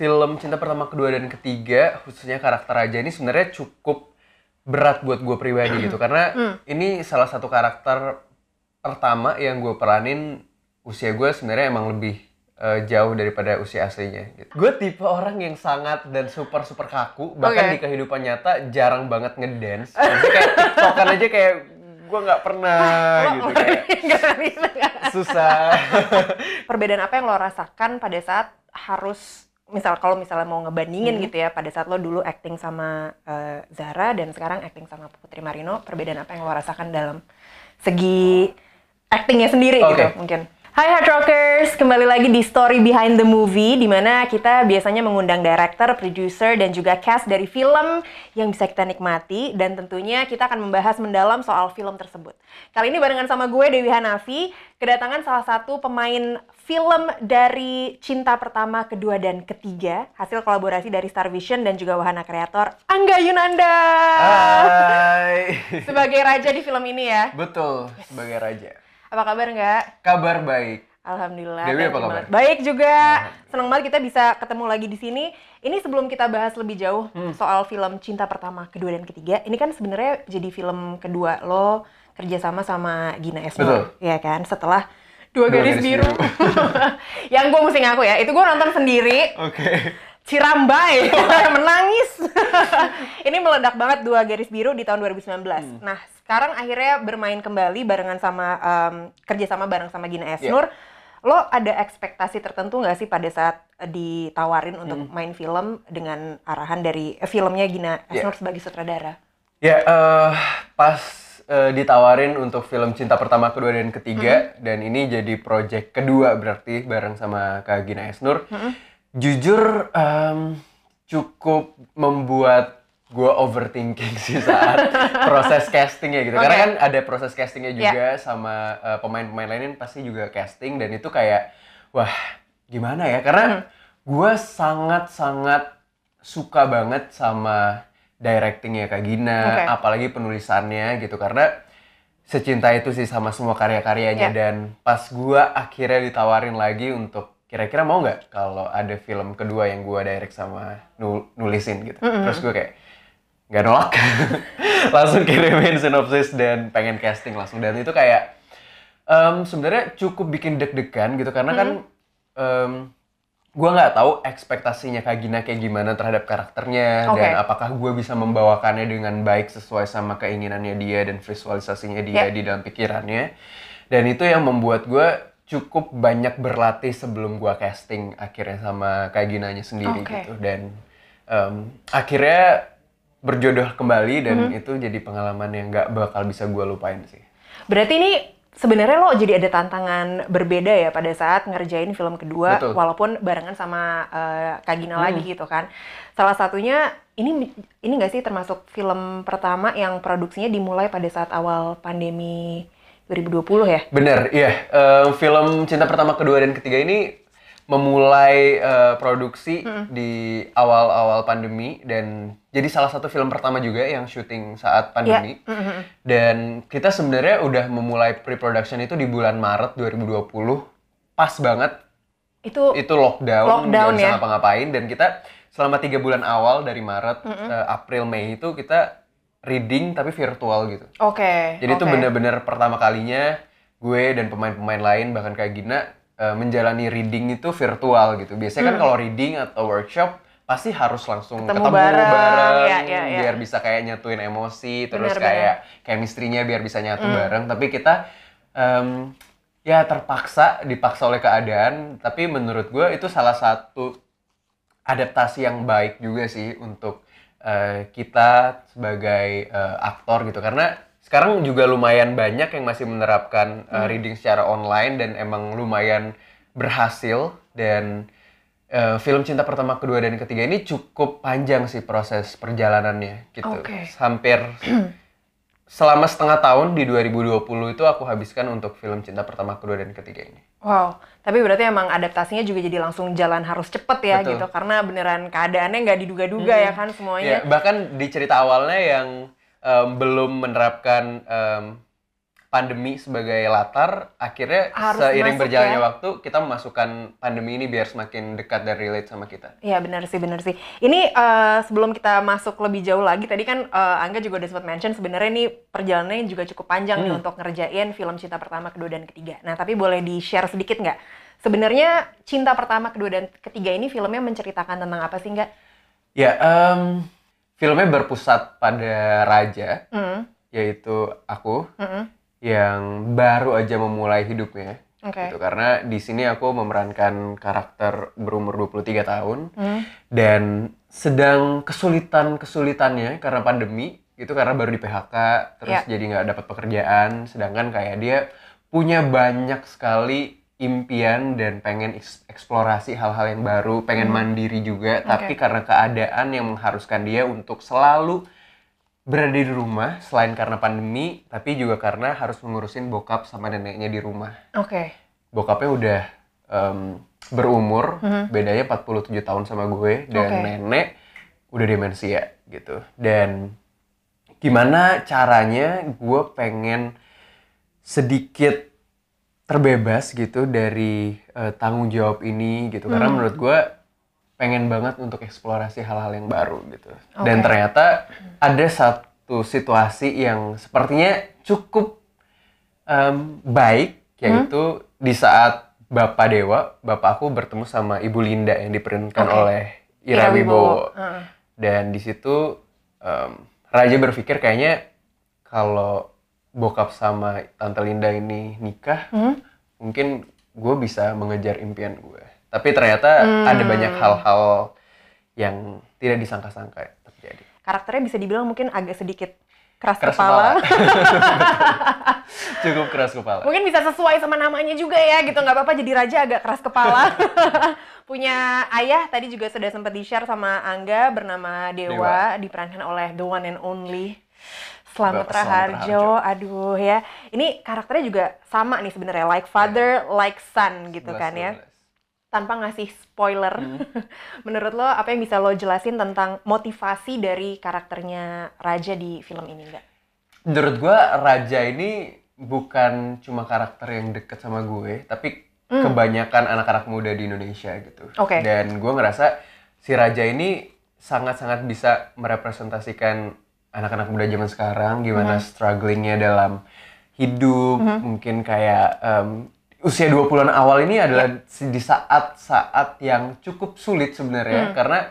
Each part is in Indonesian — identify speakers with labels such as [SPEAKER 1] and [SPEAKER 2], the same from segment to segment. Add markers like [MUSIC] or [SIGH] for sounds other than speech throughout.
[SPEAKER 1] film cinta pertama, kedua dan ketiga, khususnya karakter Raja ini sebenarnya cukup berat buat gue pribadi gitu karena ini salah satu karakter pertama yang gue peranin usia gue sebenarnya emang lebih eh, jauh daripada usia aslinya. Gitu. Gue tipe orang yang sangat dan super super kaku bahkan
[SPEAKER 2] Oke.
[SPEAKER 1] di kehidupan nyata jarang banget ngedance. Jadi kayak tiktokan aja kayak gue nggak pernah [LAUGHS] gitu kayak [LAUGHS]
[SPEAKER 2] Nggak bisa.
[SPEAKER 1] susah.
[SPEAKER 2] Perbedaan apa yang lo rasakan pada saat harus misal kalau misalnya mau ngebandingin
[SPEAKER 1] Hmm.
[SPEAKER 2] gitu ya pada saat lo dulu acting sama eh, Zara dan sekarang acting sama Putri Marino perbedaan apa yang lo rasakan dalam segi actingnya sendiri
[SPEAKER 1] Oke.
[SPEAKER 2] gitu mungkin Hai Hard Rockers, kembali lagi di Story Behind the Movie di mana kita biasanya mengundang director, producer, dan juga cast dari film yang bisa kita nikmati dan tentunya kita akan membahas mendalam soal film tersebut. Kali ini barengan sama gue Dewi Hanafi, kedatangan salah satu pemain film dari Cinta Pertama, Kedua, dan Ketiga, hasil kolaborasi dari Star Vision dan juga Wahana Kreator, Angga Yunanda.
[SPEAKER 1] Hai.
[SPEAKER 2] Sebagai raja di film ini ya.
[SPEAKER 1] Betul, sebagai raja.
[SPEAKER 2] Apa kabar nggak?
[SPEAKER 1] Kabar baik.
[SPEAKER 2] Alhamdulillah.
[SPEAKER 1] Dewi apa kabar?
[SPEAKER 2] Baik juga. Senang banget kita bisa ketemu lagi di sini. Ini sebelum kita bahas lebih jauh
[SPEAKER 1] Hmm.
[SPEAKER 2] soal film Cinta Pertama, Kedua, dan Ketiga. Ini kan sebenarnya jadi film kedua lo kerjasama sama Gina Esno.
[SPEAKER 1] Betul.
[SPEAKER 2] Ya kan? Setelah Dua,
[SPEAKER 1] Dua
[SPEAKER 2] Garis,
[SPEAKER 1] Garis
[SPEAKER 2] Biru. [LAUGHS] Yang gue mesti ngaku ya, itu gue nonton sendiri.
[SPEAKER 1] Oke.
[SPEAKER 2] Cirambai [LAUGHS] menangis. [LAUGHS] ini meledak banget dua garis biru di tahun 2019.
[SPEAKER 1] Hmm.
[SPEAKER 2] Nah, sekarang akhirnya bermain kembali barengan sama em, kerjasama bareng sama Gina Esnur.
[SPEAKER 1] Iya.
[SPEAKER 2] Lo ada ekspektasi tertentu nggak sih pada saat ditawarin untuk
[SPEAKER 1] Hmm.
[SPEAKER 2] main film dengan arahan dari eh, filmnya Gina
[SPEAKER 1] Iya.
[SPEAKER 2] Esnur sebagai sutradara?
[SPEAKER 1] Ya, eh, pas eh, ditawarin untuk film cinta pertama, kedua, dan ketiga, dan ini jadi project kedua berarti bareng sama Kak Gina Esnur. Jujur em, cukup membuat gue overthinking sih saat [LAUGHS] proses castingnya gitu. Karena
[SPEAKER 2] Oke.
[SPEAKER 1] kan ada proses castingnya juga sama eh, pemain-pemain lain pasti juga casting dan itu kayak wah gimana ya? Karena gue sangat-sangat suka banget sama directingnya Kak Gina,
[SPEAKER 2] Oke.
[SPEAKER 1] apalagi penulisannya gitu karena secinta itu sih sama semua karya-karyanya
[SPEAKER 2] Ya.
[SPEAKER 1] dan pas gua akhirnya ditawarin lagi untuk kira-kira mau nggak kalau ada film kedua yang gua direct sama nul- nulisin gitu? Terus gue kayak nggak nolak. [LAUGHS] Langsung kirimin sinopsis dan pengen casting langsung. Dan itu kayak em, sebenarnya cukup bikin deg-degan gitu karena kan em, gua nggak tahu ekspektasinya Kak Gina kayak gimana terhadap karakternya
[SPEAKER 2] Oke.
[SPEAKER 1] dan apakah gue bisa membawakannya dengan baik sesuai sama keinginannya dia dan visualisasinya dia
[SPEAKER 2] Ya.
[SPEAKER 1] di dalam pikirannya. Dan itu yang membuat gue cukup banyak berlatih sebelum gue casting akhirnya sama Kak Ginanya sendiri
[SPEAKER 2] Oke.
[SPEAKER 1] gitu dan em, akhirnya berjodoh kembali dan
[SPEAKER 2] Mhm.
[SPEAKER 1] itu jadi pengalaman yang nggak bakal bisa gue lupain sih
[SPEAKER 2] Berarti ini sebenarnya lo jadi ada tantangan berbeda ya pada saat ngerjain film kedua
[SPEAKER 1] Betul.
[SPEAKER 2] walaupun barengan sama eh, Kak Gina
[SPEAKER 1] Hmm.
[SPEAKER 2] lagi gitu kan. Salah satunya ini ini nggak sih termasuk film pertama yang produksinya dimulai pada saat awal pandemi 2020 ya?
[SPEAKER 1] Bener, iya. Eh, film Cinta Pertama, Kedua, dan Ketiga ini memulai eh, produksi di awal-awal pandemi dan jadi salah satu film pertama juga yang syuting saat pandemi.
[SPEAKER 2] Iya. Mhm.
[SPEAKER 1] Dan kita sebenarnya udah memulai pre-production itu di bulan Maret 2020. Pas banget
[SPEAKER 2] Itu
[SPEAKER 1] itu lockdown,
[SPEAKER 2] Lockdown,
[SPEAKER 1] nggak bisa
[SPEAKER 2] ya.
[SPEAKER 1] ngapa-ngapain dan kita selama tiga bulan awal dari Maret, eh, April, Mei itu kita reading tapi virtual gitu.
[SPEAKER 2] oke.
[SPEAKER 1] Jadi itu
[SPEAKER 2] oke.
[SPEAKER 1] bener-bener pertama kalinya gue dan pemain-pemain lain bahkan kayak Gina eh, menjalani reading itu virtual gitu. Biasanya kan kalau reading atau workshop pasti harus langsung
[SPEAKER 2] Hmm. Ketemu
[SPEAKER 1] ketemu,
[SPEAKER 2] bareng,
[SPEAKER 1] bareng,
[SPEAKER 2] ya, ya, ya.
[SPEAKER 1] biar bisa kayak nyatuin emosi, terus
[SPEAKER 2] Bener,
[SPEAKER 1] kayak chemistry-nya biar bisa nyatu
[SPEAKER 2] Hmm.
[SPEAKER 1] bareng. Tapi kita em, ya terpaksa, dipaksa oleh keadaan. Tapi menurut gue itu salah satu adaptasi yang baik juga sih untuk eh, kita sebagai eh, aktor gitu. Karena sekarang juga lumayan banyak yang masih menerapkan eh, reading secara online dan emang lumayan berhasil. Dan eh, film cinta pertama kedua dan ketiga ini cukup panjang sih proses perjalanannya gitu.
[SPEAKER 2] Oke.
[SPEAKER 1] hampir [CLEARS THROAT] selama setengah tahun di 2020 itu aku habiskan untuk film cinta pertama kedua dan ketiga ini
[SPEAKER 2] Wow, tapi berarti emang adaptasinya juga jadi langsung jalan harus cepet ya
[SPEAKER 1] Betul.
[SPEAKER 2] gitu karena beneran keadaannya nggak diduga-duga ya kan
[SPEAKER 1] Ya,
[SPEAKER 2] semuanya.
[SPEAKER 1] bahkan di cerita awalnya yang em, belum menerapkan em, pandemi sebagai latar, akhirnya
[SPEAKER 2] Harus
[SPEAKER 1] seiring
[SPEAKER 2] masuk
[SPEAKER 1] berjalannya
[SPEAKER 2] ya.
[SPEAKER 1] waktu kita memasukkan pandemi ini biar semakin dekat dan relate sama kita.
[SPEAKER 2] Iya benar sih benar sih. Ini eh, sebelum kita masuk lebih jauh lagi tadi kan eh, Angga juga udah sempat mention sebenarnya ini perjalanannya juga cukup panjang nih
[SPEAKER 1] Hmm.
[SPEAKER 2] untuk ngerjain film cinta pertama, kedua dan ketiga. Nah tapi boleh di share sedikit nggak? Sebenarnya cinta pertama, kedua dan ketiga ini filmnya menceritakan tentang apa sih nggak?
[SPEAKER 1] Ya, em, filmnya berpusat pada raja,
[SPEAKER 2] Hmm,
[SPEAKER 1] yaitu aku
[SPEAKER 2] hmm,
[SPEAKER 1] yang baru aja memulai hidupnya.
[SPEAKER 2] Oke.
[SPEAKER 1] Gitu, karena di sini aku memerankan karakter berumur 23 tahun
[SPEAKER 2] Hmm,
[SPEAKER 1] dan sedang kesulitan-kesulitannya karena pandemi itu karena baru di PHK terus
[SPEAKER 2] Ya.
[SPEAKER 1] jadi nggak dapat pekerjaan sedangkan kayak dia punya banyak sekali impian dan pengen eks- eksplorasi hal-hal yang baru pengen mandiri juga tapi karena keadaan yang mengharuskan dia untuk selalu berada di rumah selain karena pandemi tapi juga karena harus mengurusin bokap sama neneknya di rumah
[SPEAKER 2] Oke.
[SPEAKER 1] bokapnya udah em, berumur
[SPEAKER 2] Mhm.
[SPEAKER 1] bedanya 47 tahun sama gue dan
[SPEAKER 2] Oke.
[SPEAKER 1] nenek udah demensia gitu dan gimana caranya gue pengen sedikit terbebas gitu dari eh, tanggung jawab ini gitu karena
[SPEAKER 2] Hmm.
[SPEAKER 1] menurut gue pengen banget untuk eksplorasi hal-hal yang baru gitu dan
[SPEAKER 2] Oke.
[SPEAKER 1] ternyata ada satu situasi yang sepertinya cukup em, baik yaitu di saat Bapak Dewa, Bapak aku bertemu sama Ibu Linda yang diperankan
[SPEAKER 2] Oke.
[SPEAKER 1] oleh Ira Wibowo.
[SPEAKER 2] Heeh.
[SPEAKER 1] Dan di situ em, Raja berpikir kayaknya kalau bokap sama Tante Linda ini nikah,
[SPEAKER 2] Hmm?
[SPEAKER 1] mungkin gue bisa mengejar impian gue. Tapi ternyata
[SPEAKER 2] Hmm.
[SPEAKER 1] ada banyak hal-hal yang tidak disangka-sangka terjadi.
[SPEAKER 2] Karakternya bisa dibilang mungkin agak sedikit keras,
[SPEAKER 1] Keras
[SPEAKER 2] kepala. [LAUGHS] [LAUGHS]
[SPEAKER 1] Cukup keras kepala.
[SPEAKER 2] Mungkin bisa sesuai sama namanya juga ya gitu nggak apa-apa jadi raja agak keras kepala. [LAUGHS] Punya ayah tadi juga sudah sempat di-share sama Angga bernama Dewa, diperankan oleh the one and only Slamet Raharjo. Aduh ya. Ini karakternya juga sama nih sebenarnya like father like son gitu kan ya.
[SPEAKER 1] 11.
[SPEAKER 2] Tanpa ngasih spoiler.
[SPEAKER 1] Hmm. [LAUGHS]
[SPEAKER 2] Menurut lo apa yang bisa lo jelasin tentang motivasi dari karakternya Raja di film ini enggak?
[SPEAKER 1] menurut gua Raja ini bukan cuma karakter yang deket sama gue, tapi kebanyakan anak-anak muda di Indonesia gitu.
[SPEAKER 2] Oke.
[SPEAKER 1] Dan gua ngerasa si Raja ini sangat-sangat bisa merepresentasikan anak-anak muda zaman sekarang, gimana strugglingnya dalam hidup, mungkin kayak em, usia 20-an awal ini adalah di saat-saat yang cukup sulit sebenarnya karena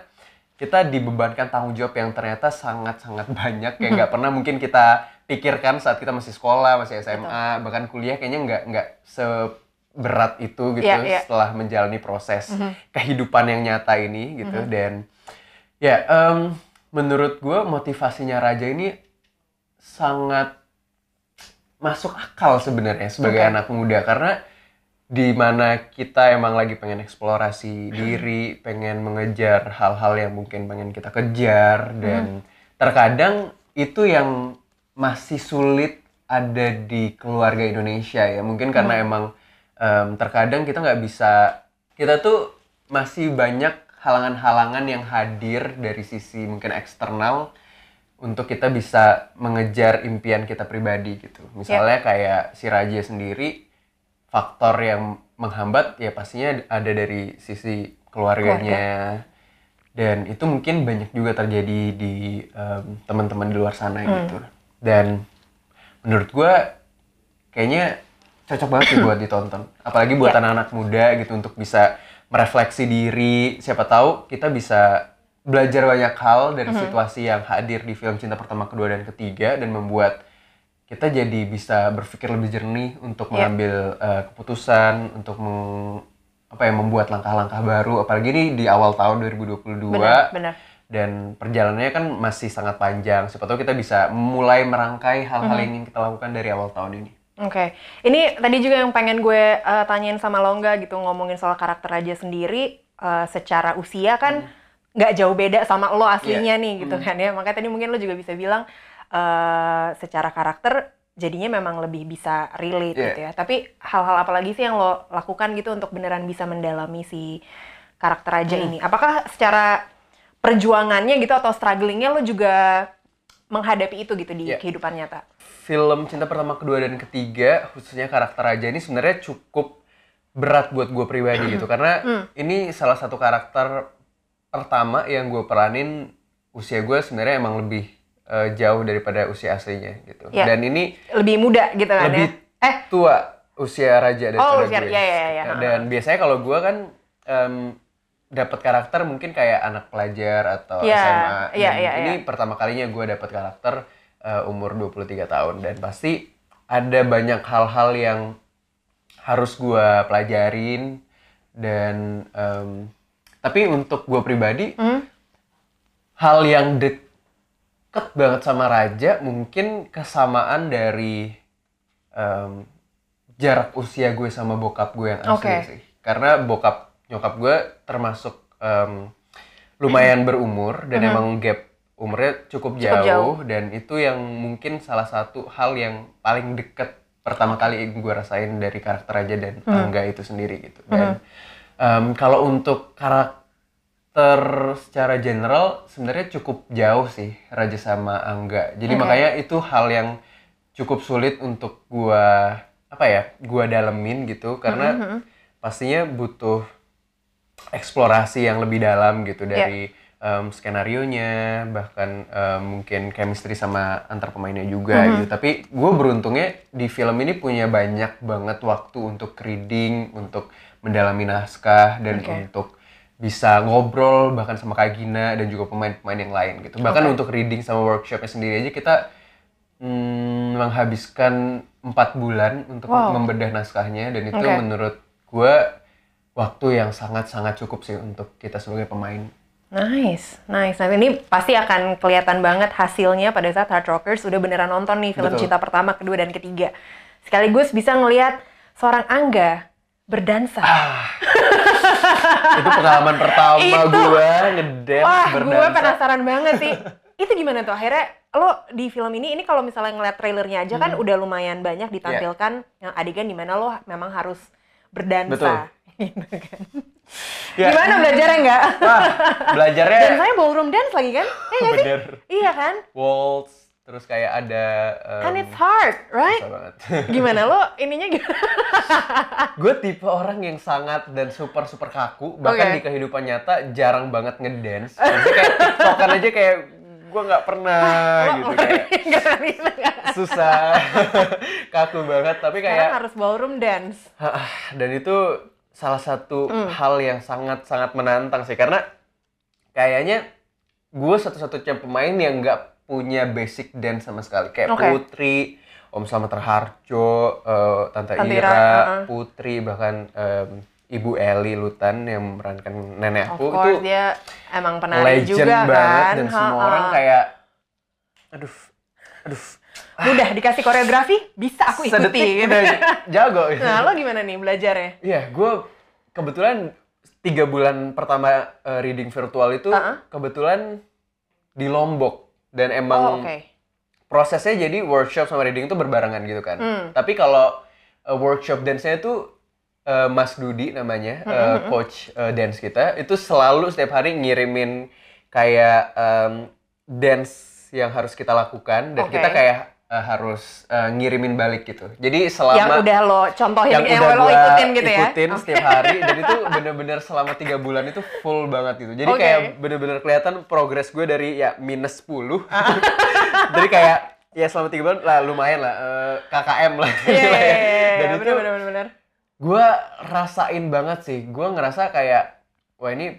[SPEAKER 1] kita dibebankan tanggung jawab yang ternyata sangat-sangat [LAUGHS] banyak yang nggak pernah mungkin kita pikirkan saat kita masih sekolah, masih SMA, bahkan kuliah kayaknya nggak nggak seberat itu gitu
[SPEAKER 2] Iya, iya.
[SPEAKER 1] setelah menjalani proses kehidupan yang nyata ini gitu. Dan ya em, menurut gue motivasinya Raja ini sangat masuk akal sebenarnya sebagai
[SPEAKER 2] Oke.
[SPEAKER 1] anak muda karena di mana kita emang lagi pengen eksplorasi diri, pengen mengejar hal-hal yang mungkin pengen kita kejar dan terkadang itu yang masih sulit ada di keluarga Indonesia ya. Mungkin karena emang em, terkadang kita nggak bisa kita tuh masih banyak halangan-halangan yang hadir dari sisi mungkin eksternal untuk kita bisa mengejar impian kita pribadi gitu. Misalnya kayak si Raja sendiri, faktor yang menghambat ya pastinya ada dari sisi keluarganya. Dan itu mungkin banyak juga terjadi di em, teman-teman di luar sana gitu. Dan menurut gua kayaknya cocok banget sih buat ditonton. Apalagi buat
[SPEAKER 2] Ya.
[SPEAKER 1] anak-anak muda gitu untuk bisa merefleksi diri. Siapa tahu kita bisa belajar banyak hal dari situasi yang hadir di film cinta pertama, kedua dan ketiga dan membuat kita jadi bisa berpikir lebih jernih untuk
[SPEAKER 2] Ya.
[SPEAKER 1] mengambil eh, keputusan, untuk meng- apa ya membuat langkah-langkah baru apalagi ini di awal tahun 2022
[SPEAKER 2] Benar, benar.
[SPEAKER 1] dan perjalanannya kan masih sangat panjang. Siapa tahu kita bisa mulai merangkai hal-hal
[SPEAKER 2] Mhm.
[SPEAKER 1] yang ingin kita lakukan dari awal tahun ini.
[SPEAKER 2] Oke, ini tadi juga yang pengen gue eh, tanyain sama Longga gitu ngomongin soal karakter Raja sendiri eh, secara usia kan nggak jauh beda sama lo aslinya nih gitu kan ya. Makanya tadi mungkin lo juga bisa bilang eh, secara karakter jadinya memang lebih bisa relate
[SPEAKER 1] Iya.
[SPEAKER 2] gitu ya. Tapi hal-hal apa lagi sih yang lo lakukan gitu untuk beneran bisa mendalami si karakter Raja ini? Apakah secara perjuangannya gitu atau strugglingnya lo juga menghadapi itu gitu di
[SPEAKER 1] Iya.
[SPEAKER 2] kehidupan nyata.
[SPEAKER 1] film cinta pertama, kedua dan ketiga khususnya karakter Raja ini sebenarnya cukup berat buat gue pribadi gitu karena ini salah satu karakter pertama yang gue peranin usia gue sebenarnya emang lebih eh, jauh daripada usia aslinya gitu
[SPEAKER 2] Iya.
[SPEAKER 1] dan ini
[SPEAKER 2] Lebih muda gitu kan
[SPEAKER 1] lebih
[SPEAKER 2] ya. Eh,
[SPEAKER 1] tua usia Raja daripada
[SPEAKER 2] Oh, usia-
[SPEAKER 1] gue
[SPEAKER 2] iya, iya, iya.
[SPEAKER 1] dan biasanya kalau gue kan em, dapat karakter mungkin kayak anak pelajar atau
[SPEAKER 2] Iya,
[SPEAKER 1] SMA Dan
[SPEAKER 2] iya,
[SPEAKER 1] ini
[SPEAKER 2] iya.
[SPEAKER 1] pertama kalinya gue dapat karakter eh, umur 23 tahun dan pasti ada banyak hal-hal yang harus gue pelajarin dan em, tapi untuk gue pribadi
[SPEAKER 2] Hmm?
[SPEAKER 1] hal yang deket banget sama Raja mungkin kesamaan dari em, jarak usia gue sama bokap gue yang asli
[SPEAKER 2] Oke.
[SPEAKER 1] sih karena bokap nyokap gue termasuk em, lumayan berumur dan emang gap umurnya cukup
[SPEAKER 2] Hmm. Cukup
[SPEAKER 1] jauh,
[SPEAKER 2] jauh.
[SPEAKER 1] dan itu yang mungkin salah satu hal yang paling deket pertama kali gue rasain dari karakter Raja dan
[SPEAKER 2] Hmm.
[SPEAKER 1] Angga itu sendiri gitu dan em, kalau untuk karakter secara general sebenarnya cukup jauh sih Raja sama Angga jadi
[SPEAKER 2] Oke.
[SPEAKER 1] makanya itu hal yang cukup sulit untuk gua apa ya gua dalemin gitu karena
[SPEAKER 2] Mm-hmm.
[SPEAKER 1] pastinya butuh eksplorasi yang lebih dalam gitu
[SPEAKER 2] Iya.
[SPEAKER 1] dari skenario nya bahkan em, mungkin chemistry sama antar pemainnya juga
[SPEAKER 2] Mm-hmm.
[SPEAKER 1] gitu tapi gue beruntungnya di film ini punya banyak banget waktu untuk reading untuk mendalami naskah dan
[SPEAKER 2] Oke.
[SPEAKER 1] untuk bisa ngobrol bahkan sama Kak Gina dan juga pemain-pemain yang lain gitu bahkan
[SPEAKER 2] Oke.
[SPEAKER 1] untuk reading sama workshopnya sendiri aja kita hmm, menghabiskan empat bulan untuk
[SPEAKER 2] Wow.
[SPEAKER 1] membedah naskahnya dan itu
[SPEAKER 2] Oke.
[SPEAKER 1] menurut gue waktu yang sangat-sangat cukup sih untuk kita sebagai pemain.
[SPEAKER 2] Nice, nice. Nah ini pasti akan kelihatan banget hasilnya pada saat Hard Rockers udah beneran nonton nih film
[SPEAKER 1] Betul.
[SPEAKER 2] cinta pertama, kedua, dan ketiga. Sekaligus bisa ngelihat seorang Angga berdansa.
[SPEAKER 1] Itu pengalaman pertama
[SPEAKER 2] Itu.
[SPEAKER 1] gue ngedance
[SPEAKER 2] Wah, gue penasaran banget sih. Itu gimana tuh? Akhirnya lo di film ini, ini kalau misalnya ngeliat trailernya aja
[SPEAKER 1] Hmm.
[SPEAKER 2] kan udah lumayan banyak ditampilkan yang adegan di mana lo memang harus berdansa. [LAUGHS] Gitu kan.
[SPEAKER 1] Ya.
[SPEAKER 2] Gimana belajarnya enggak?
[SPEAKER 1] Wah, belajarnya [LAUGHS]
[SPEAKER 2] Dansanya ballroom dance lagi kan? Iya sih?
[SPEAKER 1] bener
[SPEAKER 2] Iya kan?
[SPEAKER 1] waltz terus kayak ada em,
[SPEAKER 2] And it's hard, right?
[SPEAKER 1] banget. [LAUGHS]
[SPEAKER 2] Gimana lo ininya gimana? [LAUGHS]
[SPEAKER 1] gue tipe orang yang sangat dan super super kaku bahkan
[SPEAKER 2] Oke.
[SPEAKER 1] di kehidupan nyata jarang banget ngedance jadi kayak tiktokan aja kayak gue nggak pernah gitu kayak
[SPEAKER 2] bisa, nggak.
[SPEAKER 1] susah [LAUGHS] kaku banget tapi
[SPEAKER 2] Sekarang
[SPEAKER 1] kayak
[SPEAKER 2] harus ballroom dance.
[SPEAKER 1] Ah, dan itu salah satu
[SPEAKER 2] Hmm.
[SPEAKER 1] hal yang sangat-sangat menantang sih karena kayaknya gue satu-satunya pemain yang nggak punya basic dance sama sekali kayak
[SPEAKER 2] Oke.
[SPEAKER 1] Putri, Om Slamet Raharjo, eh, Tante,
[SPEAKER 2] Tante Ira,
[SPEAKER 1] Ira,
[SPEAKER 2] uh-uh.
[SPEAKER 1] Putri bahkan em, Ibu Eli Lutan yang memerankan nenek
[SPEAKER 2] Of course
[SPEAKER 1] itu
[SPEAKER 2] dia emang penari
[SPEAKER 1] legend
[SPEAKER 2] juga
[SPEAKER 1] banget
[SPEAKER 2] kan.
[SPEAKER 1] dan semua
[SPEAKER 2] Ha-ha.
[SPEAKER 1] orang kayak aduh aduh
[SPEAKER 2] Udah dikasih koreografi, bisa aku
[SPEAKER 1] sedetik
[SPEAKER 2] ikuti.
[SPEAKER 1] udah jago [LAUGHS]
[SPEAKER 2] Nah, lo gimana nih belajarnya?
[SPEAKER 1] Iya, gue kebetulan tiga bulan pertama eh, reading virtual itu
[SPEAKER 2] Uh-uh.
[SPEAKER 1] kebetulan di Lombok dan emang
[SPEAKER 2] Oh, oke.
[SPEAKER 1] prosesnya jadi workshop sama reading itu berbarengan gitu kan.
[SPEAKER 2] Hmm.
[SPEAKER 1] Tapi kalau eh, workshop dance-nya itu eh, Mas Dudi namanya,
[SPEAKER 2] Hmm,
[SPEAKER 1] eh, coach eh, dance kita, itu selalu setiap hari ngirimin kayak em, dance yang harus kita lakukan dan
[SPEAKER 2] Oke.
[SPEAKER 1] kita kayak eh, harus eh, ngirimin balik gitu. Jadi selama
[SPEAKER 2] yang udah lo contohin,
[SPEAKER 1] yang,
[SPEAKER 2] yang,
[SPEAKER 1] udah
[SPEAKER 2] lo ikutin gitu ya?
[SPEAKER 1] ikutin
[SPEAKER 2] Oke.
[SPEAKER 1] setiap hari dan itu bener-bener selama tiga bulan itu full banget gitu jadi
[SPEAKER 2] Oke.
[SPEAKER 1] kayak bener-bener kelihatan progres gue dari ya minus 10 [LAUGHS] jadi kayak ya selama tiga bulan lah lumayan lah eh, KKM lah
[SPEAKER 2] Iya, iya,
[SPEAKER 1] lah ya.
[SPEAKER 2] iya, [LAUGHS]
[SPEAKER 1] dan
[SPEAKER 2] iya,
[SPEAKER 1] itu
[SPEAKER 2] bener, bener, bener, bener.
[SPEAKER 1] gue rasain banget sih gue ngerasa kayak wah ini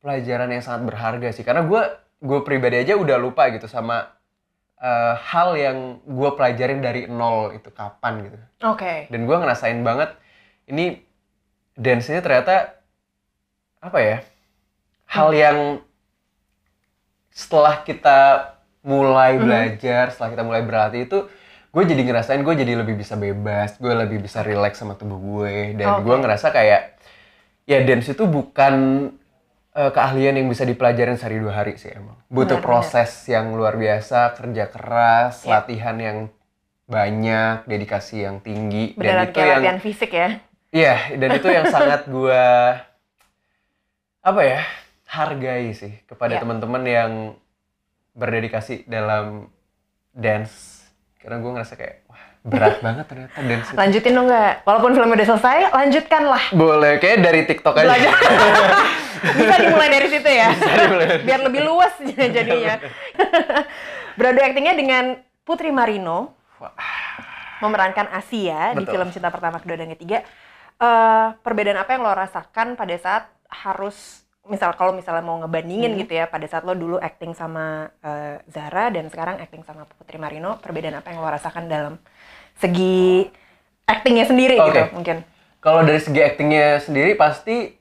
[SPEAKER 1] pelajaran yang sangat berharga sih karena gue gue pribadi aja udah lupa gitu sama eh, hal yang gue pelajarin dari nol itu kapan gitu
[SPEAKER 2] Oke.
[SPEAKER 1] dan gue ngerasain banget ini dance-nya ternyata apa ya hal yang setelah kita mulai
[SPEAKER 2] Mhm.
[SPEAKER 1] belajar setelah kita mulai berlatih itu gue jadi ngerasain gue jadi lebih bisa bebas gue lebih bisa relax sama tubuh gue dan
[SPEAKER 2] Oke.
[SPEAKER 1] gue ngerasa kayak ya dance itu bukan eh, keahlian yang bisa dipelajarin sehari dua hari sih emang butuh
[SPEAKER 2] Benar,
[SPEAKER 1] proses yang luar biasa kerja keras
[SPEAKER 2] Ya.
[SPEAKER 1] latihan yang banyak dedikasi yang tinggi
[SPEAKER 2] Beneran
[SPEAKER 1] dan itu yang
[SPEAKER 2] latihan fisik ya?
[SPEAKER 1] Iya, dan itu yang sangat [LAUGHS] gua apa ya hargai sih kepada
[SPEAKER 2] Iya.
[SPEAKER 1] teman-teman yang berdedikasi dalam dance karena gue ngerasa kayak wah berat [LAUGHS] banget ternyata dance itu.
[SPEAKER 2] Lanjutin dong nggak? Walaupun film udah selesai, lanjutkanlah.
[SPEAKER 1] Boleh, kayak dari TikTok aja. [LAUGHS]
[SPEAKER 2] Bisa dimulai dari situ ya.
[SPEAKER 1] dimulai.
[SPEAKER 2] Biar lebih luas jadinya. Beradu aktingnya dengan Putri Marino memerankan Asia di
[SPEAKER 1] Betul.
[SPEAKER 2] film Cinta Pertama, Kedua, dan Ketiga. Eh, perbedaan apa yang lo rasakan pada saat harus misal kalau misalnya mau ngebandingin
[SPEAKER 1] Hmm.
[SPEAKER 2] gitu ya pada saat lo dulu acting sama eh, Zara dan sekarang acting sama Putri Marino perbedaan apa yang lo rasakan dalam segi actingnya sendiri
[SPEAKER 1] Oke.
[SPEAKER 2] gitu mungkin
[SPEAKER 1] Kalau dari segi aktingnya sendiri pasti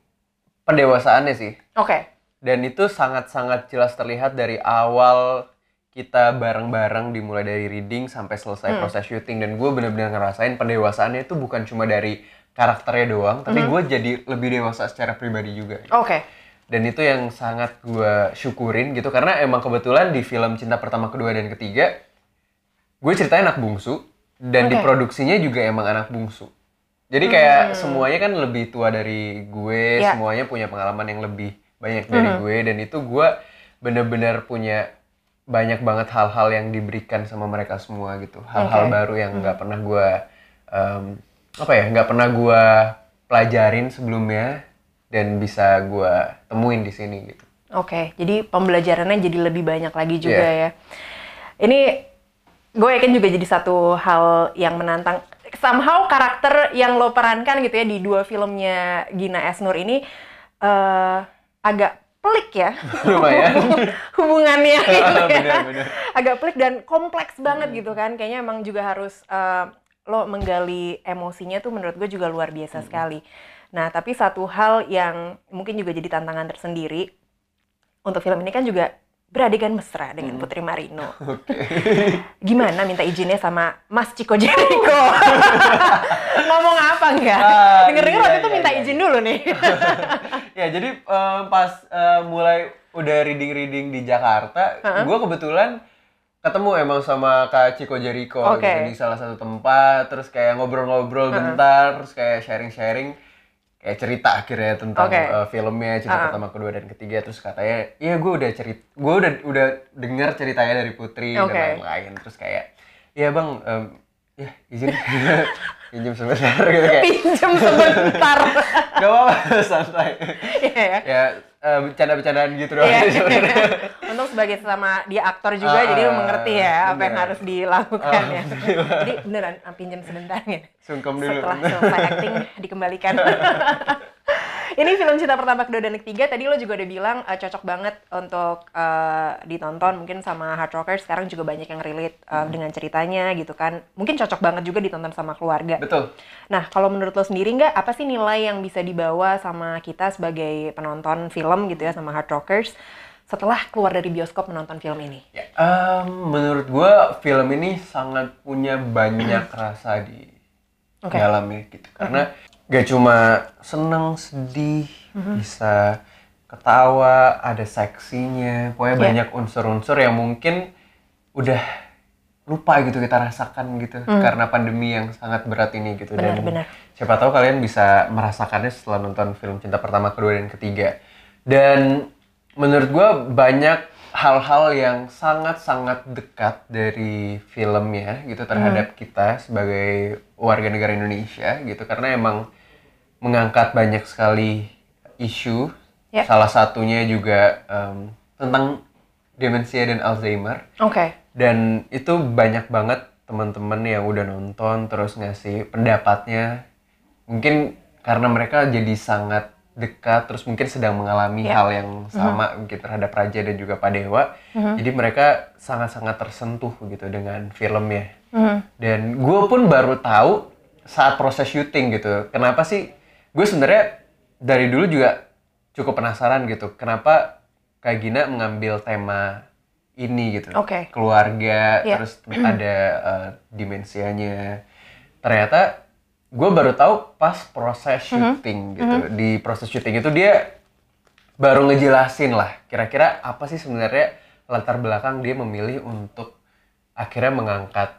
[SPEAKER 1] pendewasaannya sih.
[SPEAKER 2] oke
[SPEAKER 1] Dan itu sangat-sangat jelas terlihat dari awal kita bareng-bareng dimulai dari reading sampai selesai
[SPEAKER 2] Hmm.
[SPEAKER 1] proses syuting dan gue bener-bener ngerasain pendewasaannya itu bukan cuma dari karakternya doang, tapi
[SPEAKER 2] Hmm.
[SPEAKER 1] gue jadi lebih dewasa secara pribadi juga.
[SPEAKER 2] oke
[SPEAKER 1] Dan itu yang sangat gue syukurin gitu karena emang kebetulan di film Cinta Pertama, Kedua dan Ketiga gue ceritanya anak bungsu dan
[SPEAKER 2] Oke.
[SPEAKER 1] diproduksinya juga emang anak bungsu. Jadi kayak semuanya kan lebih tua dari gue,
[SPEAKER 2] Ya.
[SPEAKER 1] semuanya punya pengalaman yang lebih banyak dari gue dan itu gue bener-bener punya banyak banget hal-hal yang diberikan sama mereka semua gitu. Hal-hal
[SPEAKER 2] Oke.
[SPEAKER 1] baru yang nggak pernah gue em, apa ya, nggak pernah gue pelajarin sebelumnya dan bisa gue temuin di sini gitu.
[SPEAKER 2] Oke, jadi pembelajarannya jadi lebih banyak lagi juga
[SPEAKER 1] Iya.
[SPEAKER 2] ya. Ini gue yakin juga jadi satu hal yang menantang. Somehow karakter yang lo perankan gitu ya di dua filmnya Gina Esnur ini eh, agak pelik ya
[SPEAKER 1] Lumayan. [LAUGHS]
[SPEAKER 2] hubungannya [LAUGHS] gitu ya.
[SPEAKER 1] Bener-bener.
[SPEAKER 2] agak pelik dan kompleks banget gitu kan. Kayaknya emang juga harus eh, lo menggali emosinya tuh menurut gue juga luar biasa sekali. Nah, tapi satu hal yang mungkin juga jadi tantangan tersendiri untuk film ini kan juga beradegan mesra dengan Putri Marino. [LAUGHS]
[SPEAKER 1] Oke. [LAUGHS]
[SPEAKER 2] Gimana minta izinnya sama Mas Chico Jericho? [LAUGHS] Ngomong apa enggak?
[SPEAKER 1] Ah,
[SPEAKER 2] Dengar-dengar
[SPEAKER 1] iya,
[SPEAKER 2] waktu itu
[SPEAKER 1] iya,
[SPEAKER 2] minta
[SPEAKER 1] iya.
[SPEAKER 2] izin dulu nih.
[SPEAKER 1] ya jadi em, pas em, mulai udah reading reading di Jakarta,
[SPEAKER 2] Heeh.
[SPEAKER 1] gue kebetulan ketemu emang sama Kak Chico Jericho
[SPEAKER 2] Oke.
[SPEAKER 1] gitu di salah satu tempat, terus kayak ngobrol-ngobrol bentar, terus kayak sharing-sharing, kayak cerita akhirnya tentang
[SPEAKER 2] Oke.
[SPEAKER 1] eh, filmnya cinta
[SPEAKER 2] Ah.
[SPEAKER 1] pertama, kedua dan ketiga, terus katanya, iya gue udah cerita, gue udah udah dengar ceritanya dari Putri
[SPEAKER 2] Oke.
[SPEAKER 1] dan lain-lain, terus kayak, iya bang, em, ya izin [LAUGHS] pinjam sebentar gitu kayak,
[SPEAKER 2] Pinjam sebentar. [LAUGHS]
[SPEAKER 1] gak apa-apa santai.
[SPEAKER 2] Iya ya.
[SPEAKER 1] ya eh, bercanda-bercandaan gitu doang sebenarnya. [LAUGHS]
[SPEAKER 2] Untung sebagai sama dia aktor juga,
[SPEAKER 1] Ah,
[SPEAKER 2] jadi mengerti ya apa yang harus dilakukan ya. Jadi beneran ah, pinjam sebentar ya.
[SPEAKER 1] Sungkem dulu.
[SPEAKER 2] Setelah selesai acting dikembalikan. [LAUGHS] Ini film cinta pertama, kedua, dan ketiga. Tadi lo juga udah bilang eh, cocok banget untuk eh, ditonton mungkin sama hard rockers. Sekarang juga banyak yang relate eh, dengan ceritanya gitu kan. Mungkin cocok banget juga ditonton sama keluarga.
[SPEAKER 1] Betul.
[SPEAKER 2] Nah, kalau menurut lo sendiri nggak, apa sih nilai yang bisa dibawa sama kita sebagai penonton film gitu ya, sama hard rockers, setelah keluar dari bioskop menonton film ini?
[SPEAKER 1] Ya, em, menurut gua film ini sangat punya banyak [CLEARS THROAT] rasa di
[SPEAKER 2] Oke.
[SPEAKER 1] dalamnya gitu. Karena gak cuma seneng, sedih, bisa ketawa, ada seksinya, pokoknya
[SPEAKER 2] Iya.
[SPEAKER 1] banyak unsur-unsur yang mungkin udah lupa gitu kita rasakan gitu karena pandemi yang sangat berat ini gitu.
[SPEAKER 2] Benar,
[SPEAKER 1] dan
[SPEAKER 2] benar.
[SPEAKER 1] siapa tahu kalian bisa merasakannya setelah nonton film cinta pertama kedua dan ketiga. Dan menurut gua banyak hal-hal yang sangat-sangat dekat dari filmnya gitu terhadap kita sebagai warga negara Indonesia gitu karena emang mengangkat banyak sekali isu
[SPEAKER 2] Ya.
[SPEAKER 1] salah satunya juga em, tentang demensia dan Alzheimer
[SPEAKER 2] Oke.
[SPEAKER 1] dan itu banyak banget teman-teman yang udah nonton terus ngasih pendapatnya mungkin karena mereka jadi sangat dekat terus mungkin sedang mengalami
[SPEAKER 2] Ya.
[SPEAKER 1] hal yang sama mungkin terhadap Raja dan juga Pak Dewa jadi mereka sangat-sangat tersentuh gitu dengan filmnya
[SPEAKER 2] Mhm.
[SPEAKER 1] dan gue pun baru tahu saat proses syuting gitu kenapa sih gue sebenarnya dari dulu juga cukup penasaran gitu kenapa Kak Gina mengambil tema ini gitu
[SPEAKER 2] Oke.
[SPEAKER 1] keluarga
[SPEAKER 2] Iya.
[SPEAKER 1] terus [CLEARS THROAT] ada uh, dimensianya ternyata gue baru tahu pas proses
[SPEAKER 2] Mhm.
[SPEAKER 1] syuting gitu di proses syuting itu dia baru ngejelasin lah kira-kira apa sih sebenarnya latar belakang dia memilih untuk akhirnya mengangkat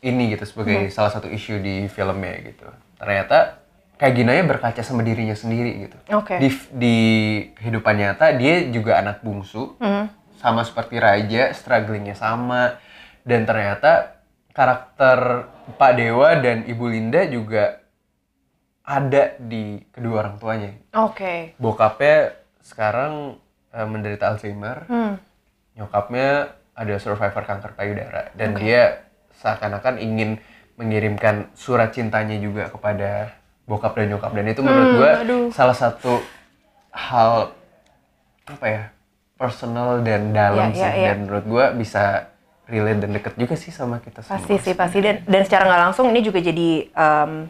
[SPEAKER 1] ini gitu sebagai salah satu isu di filmnya gitu ternyata kayak Ginanya berkaca sama dirinya sendiri gitu
[SPEAKER 2] Oke.
[SPEAKER 1] di di kehidupan nyata dia juga anak bungsu
[SPEAKER 2] Mhm.
[SPEAKER 1] sama seperti Raja, strugglingnya sama, dan ternyata karakter Pak Dewa dan Ibu Linda juga ada di kedua orang tuanya.
[SPEAKER 2] Oke.
[SPEAKER 1] Bokapnya sekarang eh, menderita Alzheimer,
[SPEAKER 2] Hmm.
[SPEAKER 1] nyokapnya ada survivor kanker payudara, dan dia seakan-akan ingin mengirimkan surat cintanya juga kepada bokap dan nyokap, dan itu menurut
[SPEAKER 2] Hmm, aduh.
[SPEAKER 1] salah satu hal apa ya personal dan dalam
[SPEAKER 2] Ya,
[SPEAKER 1] sih,
[SPEAKER 2] ya, ya.
[SPEAKER 1] dan menurut gua bisa relate dan deket juga sih sama kita semua.
[SPEAKER 2] Pasti sih pasti dan dan secara nggak langsung ini juga jadi em,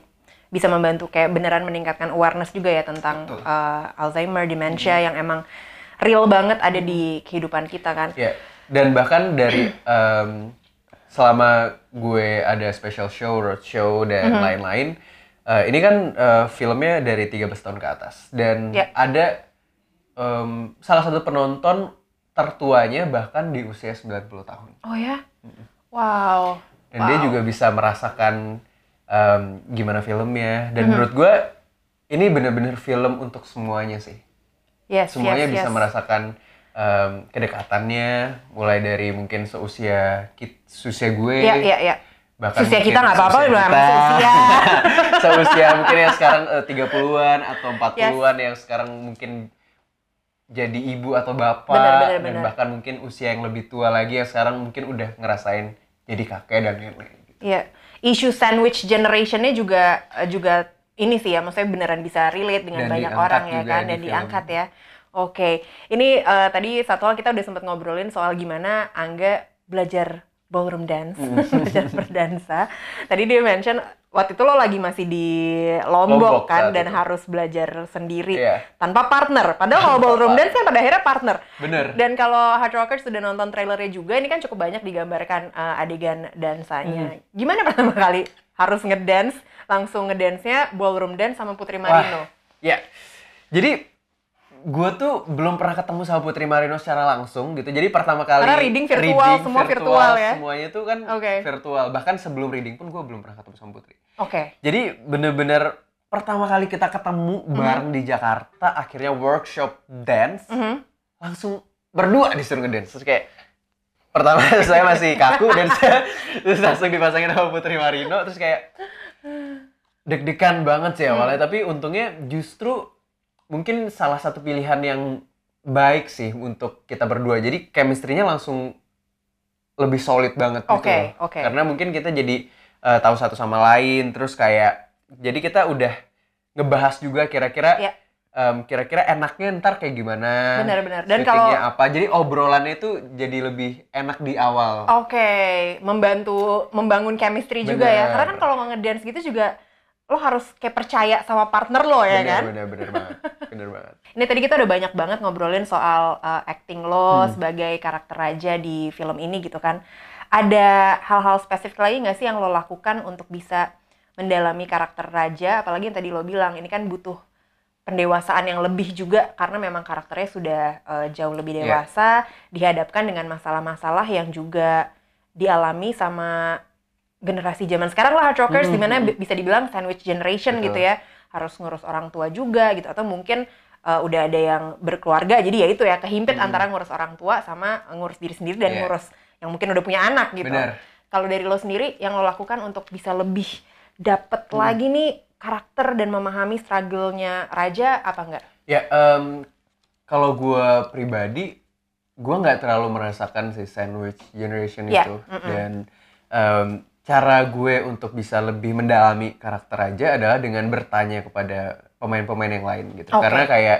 [SPEAKER 2] bisa membantu kayak beneran meningkatkan awareness juga ya tentang
[SPEAKER 1] Betul.
[SPEAKER 2] eh, Alzheimer, dementia yang emang real banget ada di kehidupan kita kan.
[SPEAKER 1] Ya, dan bahkan dari [CLEARS THROAT] em, selama gue ada special show, road show dan
[SPEAKER 2] Mhm.
[SPEAKER 1] lain-lain, eh, ini kan eh, filmnya dari 13 tahun ke atas dan
[SPEAKER 2] Ya.
[SPEAKER 1] ada em, salah satu penonton tertuanya bahkan di usia 90 tahun.
[SPEAKER 2] Oh ya? Wow.
[SPEAKER 1] Dan dia juga bisa merasakan em, gimana filmnya dan menurut gue ini bener-bener film untuk semuanya sih.
[SPEAKER 2] Yes,
[SPEAKER 1] semuanya
[SPEAKER 2] yes,
[SPEAKER 1] bisa
[SPEAKER 2] yes.
[SPEAKER 1] merasakan em, kedekatannya mulai dari mungkin seusia kit seusia gue
[SPEAKER 2] Iya, iya, iya.
[SPEAKER 1] Bahkan mungkin
[SPEAKER 2] kita nggak apa-apa, udah emang seusia.
[SPEAKER 1] seusia [LAUGHS] mungkin yang sekarang eh, 30-an atau 40-an yang sekarang mungkin jadi ibu atau bapak
[SPEAKER 2] Benar, benar,
[SPEAKER 1] dan
[SPEAKER 2] benar.
[SPEAKER 1] bahkan mungkin usia yang lebih tua lagi yang sekarang mungkin udah ngerasain jadi kakek dan nenek gitu.
[SPEAKER 2] Iya. Isu sandwich generationnya juga eh, juga ini sih ya, maksudnya beneran bisa relate dengan
[SPEAKER 1] Dan
[SPEAKER 2] banyak orang ya kan
[SPEAKER 1] di
[SPEAKER 2] dan
[SPEAKER 1] film.
[SPEAKER 2] diangkat ya. Oke, ini eh, tadi satu hal kita udah sempat ngobrolin soal gimana Angga belajar ballroom dance,
[SPEAKER 1] Hmm. [LAUGHS]
[SPEAKER 2] belajar berdansa. Tadi dia mention waktu itu lo lagi masih di Lombok,
[SPEAKER 1] Lombok
[SPEAKER 2] kan dan
[SPEAKER 1] itu.
[SPEAKER 2] harus belajar sendiri
[SPEAKER 1] Iya.
[SPEAKER 2] tanpa partner. Padahal kalau ballroom dance kan pada akhirnya partner.
[SPEAKER 1] bener
[SPEAKER 2] Dan kalau Hard Rockers sudah nonton trailernya juga, ini kan cukup banyak digambarkan uh, adegan dansanya.
[SPEAKER 1] Hmm.
[SPEAKER 2] Gimana [LAUGHS] pertama kali harus ngedance, langsung ngedance-nya ballroom dance sama Putri Marino?
[SPEAKER 1] Ya, jadi gue tuh belum pernah ketemu sama Putri Marino secara langsung gitu. Jadi pertama kali
[SPEAKER 2] Karena reading virtual, semua virtual ya?
[SPEAKER 1] Semuanya tuh kan
[SPEAKER 2] Oke.
[SPEAKER 1] virtual. Bahkan sebelum reading pun gue belum pernah ketemu sama Putri.
[SPEAKER 2] Oke.
[SPEAKER 1] Jadi bener-bener pertama kali kita ketemu bareng di Jakarta, akhirnya workshop dance,
[SPEAKER 2] Mhm.
[SPEAKER 1] langsung berdua disuruh ngedance. Terus kayak pertama [LAUGHS] saya masih kaku dan saya terus langsung dipasangin sama Putri Marino terus kayak deg-degan banget sih awalnya tapi untungnya justru mungkin salah satu pilihan yang baik sih untuk kita berdua jadi chemistry-nya langsung lebih solid banget gitu
[SPEAKER 2] Oke, oke.
[SPEAKER 1] karena mungkin kita jadi eh, tahu satu sama lain terus kayak jadi kita udah ngebahas juga kira-kira
[SPEAKER 2] Iya.
[SPEAKER 1] em, kira-kira enaknya ntar kayak gimana
[SPEAKER 2] Benar-benar. Dan kalau-
[SPEAKER 1] apa jadi obrolannya itu jadi lebih enak di awal
[SPEAKER 2] Oke, membantu membangun chemistry juga ya.
[SPEAKER 1] Bener.
[SPEAKER 2] Karena kan kalau ngedance gitu juga lo harus kayak percaya sama partner lo ya
[SPEAKER 1] bener,
[SPEAKER 2] kan?
[SPEAKER 1] bener bener banget [LAUGHS] bener banget
[SPEAKER 2] Ini tadi kita udah banyak banget ngobrolin soal uh, acting lo
[SPEAKER 1] Hmm.
[SPEAKER 2] sebagai karakter raja di film ini gitu kan. Ada hal-hal spesifik lagi nggak sih yang lo lakukan untuk bisa mendalami karakter raja? Apalagi yang tadi lo bilang, ini kan butuh pendewasaan yang lebih juga karena memang karakternya sudah uh, jauh lebih
[SPEAKER 1] Iya.
[SPEAKER 2] dewasa, dihadapkan dengan masalah-masalah yang juga dialami sama generasi zaman sekarang lah hard rockers
[SPEAKER 1] Hmm,
[SPEAKER 2] di mana
[SPEAKER 1] hmm.
[SPEAKER 2] bi- bisa dibilang sandwich generation
[SPEAKER 1] Betul.
[SPEAKER 2] gitu ya harus ngurus orang tua juga gitu atau mungkin uh, udah ada yang berkeluarga jadi ya itu ya kehimpit
[SPEAKER 1] Hmm.
[SPEAKER 2] antara ngurus orang tua sama ngurus diri sendiri dan
[SPEAKER 1] Iya.
[SPEAKER 2] ngurus yang mungkin udah punya anak gitu.
[SPEAKER 1] bener
[SPEAKER 2] Kalau dari lo sendiri yang lo lakukan untuk bisa lebih dapet
[SPEAKER 1] Hmm.
[SPEAKER 2] lagi nih karakter dan memahami struggle-nya Raja apa enggak?
[SPEAKER 1] Ya, em, kalau gue pribadi, gue nggak terlalu merasakan si sandwich generation
[SPEAKER 2] Ya,
[SPEAKER 1] itu.
[SPEAKER 2] mm-mm.
[SPEAKER 1] Dan em, cara gue untuk bisa lebih mendalami karakter aja adalah dengan bertanya kepada pemain-pemain yang lain gitu.
[SPEAKER 2] Oke.
[SPEAKER 1] Karena kayak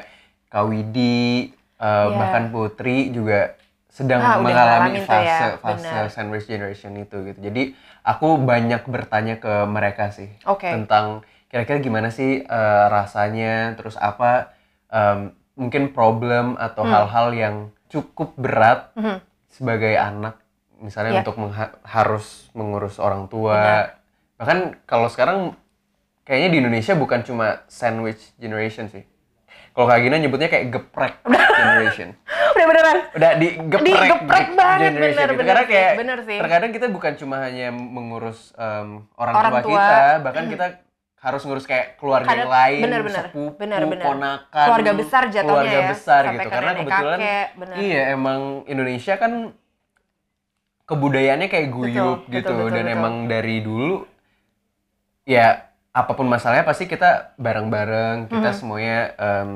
[SPEAKER 1] Kak Widi, eh,
[SPEAKER 2] Ya.
[SPEAKER 1] bahkan Putri juga sedang
[SPEAKER 2] Ah,
[SPEAKER 1] mengalami
[SPEAKER 2] ya,
[SPEAKER 1] fase fase
[SPEAKER 2] benar.
[SPEAKER 1] sandwich generation itu gitu. Jadi aku banyak bertanya ke mereka sih
[SPEAKER 2] Oke.
[SPEAKER 1] tentang kira-kira gimana sih eh, rasanya, terus apa em, mungkin problem atau
[SPEAKER 2] Hmm.
[SPEAKER 1] hal-hal yang cukup berat
[SPEAKER 2] Mhm.
[SPEAKER 1] sebagai anak, misalnya
[SPEAKER 2] Iya.
[SPEAKER 1] untuk mengha- harus mengurus orang
[SPEAKER 2] Benar.
[SPEAKER 1] tua. Bahkan kalau sekarang kayaknya di Indonesia bukan cuma sandwich generation sih. Kalau Kak Gina nyebutnya kayak geprek [LAUGHS] generation.
[SPEAKER 2] Udah beneran.
[SPEAKER 1] Udah digeprek,
[SPEAKER 2] Digeprek
[SPEAKER 1] ge-
[SPEAKER 2] banget, bener,
[SPEAKER 1] gitu.
[SPEAKER 2] bener
[SPEAKER 1] Karena
[SPEAKER 2] sih,
[SPEAKER 1] kayak
[SPEAKER 2] bener sih.
[SPEAKER 1] terkadang kita bukan cuma hanya mengurus em, orang,
[SPEAKER 2] Orang
[SPEAKER 1] tua,
[SPEAKER 2] tua.
[SPEAKER 1] kita, bahkan kita harus ngurus kayak keluarga
[SPEAKER 2] Ada-
[SPEAKER 1] yang lain,
[SPEAKER 2] bener-bener,
[SPEAKER 1] sepupu,
[SPEAKER 2] bener-bener.
[SPEAKER 1] ponakan,
[SPEAKER 2] Keluarga besar jatuhnya
[SPEAKER 1] keluarga
[SPEAKER 2] ya,
[SPEAKER 1] besar gitu. Karena kebetulan
[SPEAKER 2] kakek, bener.
[SPEAKER 1] iya emang Indonesia kan kebudayaannya kayak guyup
[SPEAKER 2] Betul,
[SPEAKER 1] gitu
[SPEAKER 2] betul, betul,
[SPEAKER 1] dan
[SPEAKER 2] betul.
[SPEAKER 1] emang dari dulu ya apa pun masalahnya pasti kita bareng-bareng, kita
[SPEAKER 2] Mhm.
[SPEAKER 1] semuanya em,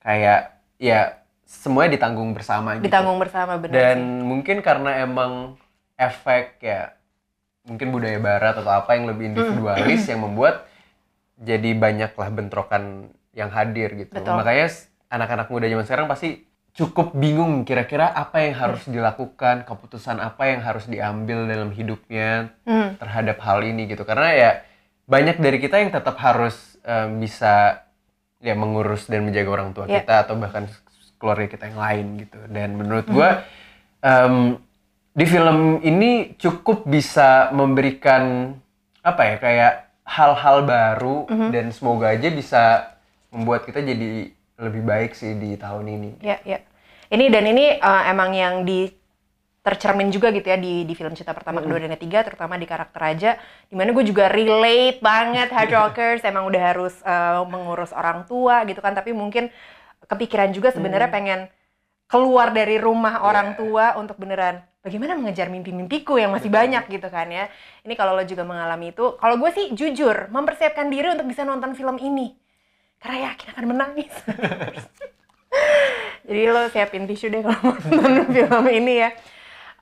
[SPEAKER 1] kayak ya semuanya ditanggung bersama gitu.
[SPEAKER 2] Ditanggung bersama bener
[SPEAKER 1] Dan
[SPEAKER 2] sih.
[SPEAKER 1] mungkin karena emang efek ya mungkin budaya barat atau apa yang
[SPEAKER 2] Hmm.
[SPEAKER 1] lebih individualis yang membuat jadi banyaklah bentrokan yang hadir gitu.
[SPEAKER 2] Betul.
[SPEAKER 1] Makanya anak-anak muda zaman sekarang pasti cukup bingung kira-kira apa yang harus dilakukan, keputusan apa yang harus diambil dalam hidupnya
[SPEAKER 2] Hmm,
[SPEAKER 1] terhadap hal ini gitu. Karena ya banyak dari kita yang tetap harus em, bisa ya mengurus dan menjaga orang tua
[SPEAKER 2] Iya.
[SPEAKER 1] kita atau bahkan keluarga kita yang lain gitu. Dan menurut gua em, di film ini cukup bisa memberikan apa ya kayak hal-hal baru
[SPEAKER 2] Mhm.
[SPEAKER 1] dan semoga aja bisa membuat kita jadi lebih baik sih di tahun ini.
[SPEAKER 2] Ya, ya. Ini dan ini uh, emang yang di tercermin juga gitu ya di di film Cinta Pertama, Kedua, dan Ketiga, terutama di karakter Raja, di mana gue juga relate banget Hard Rockers, [LAUGHS] emang udah harus uh, mengurus orang tua gitu kan, tapi mungkin kepikiran juga sebenarnya pengen keluar dari rumah orang tua untuk beneran bagaimana mengejar mimpi-mimpiku yang masih banyak gitu kan ya. Ini kalau lo juga mengalami itu, kalau gue sih jujur mempersiapkan diri untuk bisa nonton film ini. Karena yakin akan menangis. [LAUGHS] Jadi lo siapin tisu deh kalau mau nonton [LAUGHS] film ini ya.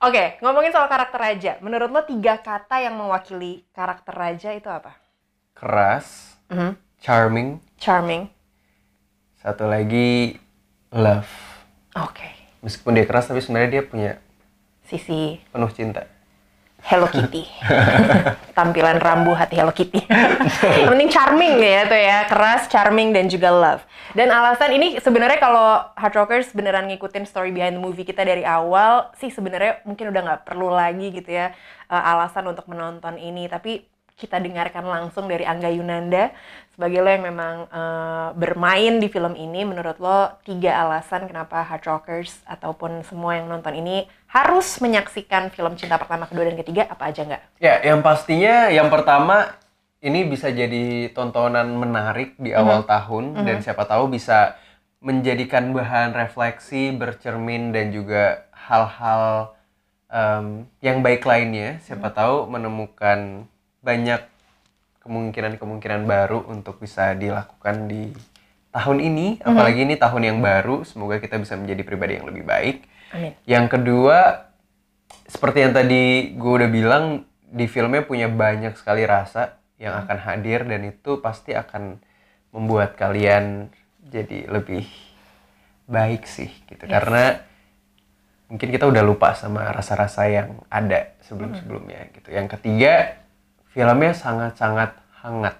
[SPEAKER 2] Oke, ngomongin soal karakter Raja. Menurut lo tiga kata yang mewakili karakter Raja itu apa?
[SPEAKER 1] Keras, charming,
[SPEAKER 2] Charming.
[SPEAKER 1] satu lagi love.
[SPEAKER 2] Oke.
[SPEAKER 1] Meskipun dia keras tapi sebenarnya dia punya
[SPEAKER 2] Sisi
[SPEAKER 1] penuh cinta.
[SPEAKER 2] Hello Kitty. [LAUGHS] Tampilan rambu hati Hello Kitty. [LAUGHS] Yang penting charming ya tuh ya, keras, charming dan juga love. Dan alasan ini sebenarnya kalau Hard Rockers beneran ngikutin story behind the movie kita dari awal sih sebenarnya mungkin udah nggak perlu lagi gitu ya eh, alasan untuk menonton ini. Tapi kita dengarkan langsung dari Angga Yunanda sebagai lo yang memang eh, bermain di film ini. Menurut lo tiga alasan kenapa Hard Rockers ataupun semua yang nonton ini harus menyaksikan film Cinta Pertama, Kedua, dan Ketiga apa aja nggak?
[SPEAKER 1] Ya, yang pastinya yang pertama ini bisa jadi tontonan menarik di awal tahun dan siapa tahu bisa menjadikan bahan refleksi, bercermin dan juga hal-hal em, yang baik lainnya. Siapa tahu menemukan banyak kemungkinan-kemungkinan baru untuk bisa dilakukan di tahun ini, apalagi ini tahun yang baru. Semoga kita bisa menjadi pribadi yang lebih baik.
[SPEAKER 2] Amin.
[SPEAKER 1] Yang kedua, seperti yang tadi gue udah bilang, di filmnya punya banyak sekali rasa yang akan hadir dan itu pasti akan membuat kalian jadi lebih baik sih gitu. Karena mungkin kita udah lupa sama rasa-rasa yang ada sebelum-sebelumnya gitu. Yang ketiga, filmnya sangat-sangat hangat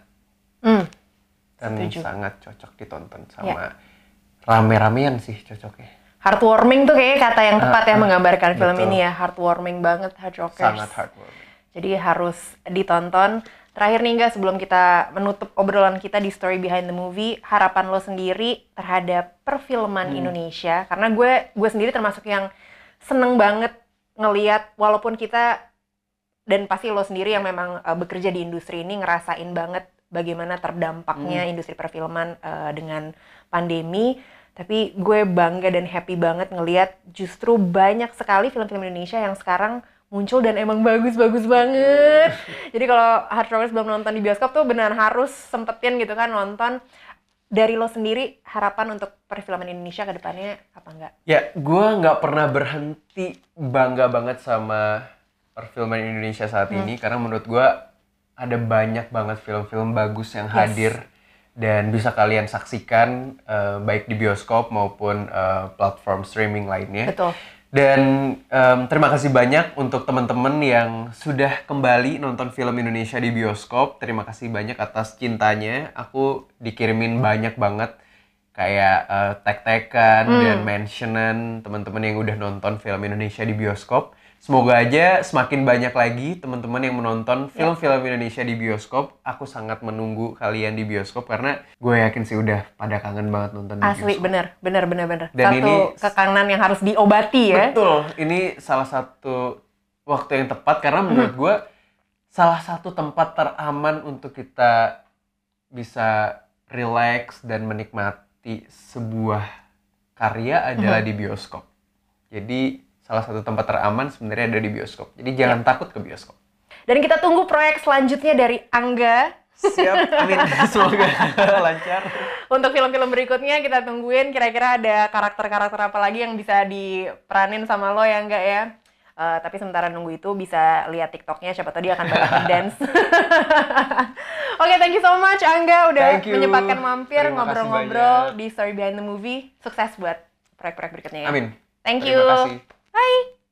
[SPEAKER 2] Hmm.
[SPEAKER 1] dan
[SPEAKER 2] Setuju.
[SPEAKER 1] sangat cocok ditonton sama rame-ramean sih cocoknya.
[SPEAKER 2] Heartwarming tuh kayaknya kata yang tepat ya
[SPEAKER 1] Ah, ah,
[SPEAKER 2] menggambarkan film
[SPEAKER 1] betul.
[SPEAKER 2] ini ya. Heartwarming banget Hard Rockers.
[SPEAKER 1] Sangat heartwarming.
[SPEAKER 2] Jadi harus ditonton. Terakhir nih enggak sebelum kita menutup obrolan kita di story behind the movie, harapan lo sendiri terhadap perfilman Indonesia karena gue gue sendiri termasuk yang seneng banget ngeliat walaupun kita dan pasti lo sendiri yang memang uh, bekerja di industri ini ngerasain banget bagaimana terdampaknya industri perfilman uh, dengan pandemi tapi gue bangga dan happy banget ngelihat justru banyak sekali film-film Indonesia yang sekarang muncul dan emang bagus-bagus banget. [LAUGHS] Jadi kalau Hard Rockers belum nonton di bioskop tuh benar harus sempetin gitu kan nonton. Dari lo sendiri harapan untuk perfilman Indonesia ke depannya apa enggak?
[SPEAKER 1] Ya, gue nggak pernah berhenti bangga banget sama perfilman Indonesia saat ini karena menurut gue ada banyak banget film-film bagus yang
[SPEAKER 2] Yes.
[SPEAKER 1] hadir dan bisa kalian saksikan eh, baik di bioskop maupun eh, platform streaming lainnya.
[SPEAKER 2] Betul.
[SPEAKER 1] Dan em, terima kasih banyak untuk teman-teman yang sudah kembali nonton film Indonesia di bioskop. Terima kasih banyak atas cintanya. Aku dikirimin banyak banget kayak eh, tag-tagan dan mentionan teman-teman yang udah nonton film Indonesia di bioskop. Semoga aja semakin banyak lagi teman-teman yang menonton film-film Indonesia di bioskop. Aku sangat menunggu kalian di bioskop karena gue yakin sih udah pada kangen banget nonton di
[SPEAKER 2] Asli
[SPEAKER 1] bioskop.
[SPEAKER 2] bener, bener, bener, bener.
[SPEAKER 1] Dan
[SPEAKER 2] Satu
[SPEAKER 1] ini-
[SPEAKER 2] kekangenan yang harus diobati ya.
[SPEAKER 1] Betul, ini salah satu waktu yang tepat karena menurut gue salah satu tempat teraman untuk kita bisa relax dan menikmati sebuah karya adalah di bioskop. Jadi salah satu tempat teraman sebenarnya ada di bioskop. Jadi jangan takut ke bioskop.
[SPEAKER 2] Dan kita tunggu proyek selanjutnya dari Angga
[SPEAKER 1] Siap, amin. [LAUGHS] Semoga lancar.
[SPEAKER 2] untuk film-film berikutnya kita tungguin kira-kira ada karakter-karakter apa lagi yang bisa diperanin sama lo ya enggak ya. Eh, tapi sementara nunggu itu bisa lihat TikToknya siapa tahu dia akan banyak [LAUGHS] dance. [LAUGHS] Oke, thank you so much Angga udah menyempatkan mampir ngobrol-ngobrol di Story Behind the Movie. Sukses buat proyek-proyek berikutnya ya.
[SPEAKER 1] Amin.
[SPEAKER 2] Thank you.
[SPEAKER 1] Terima kasih.
[SPEAKER 2] Bye.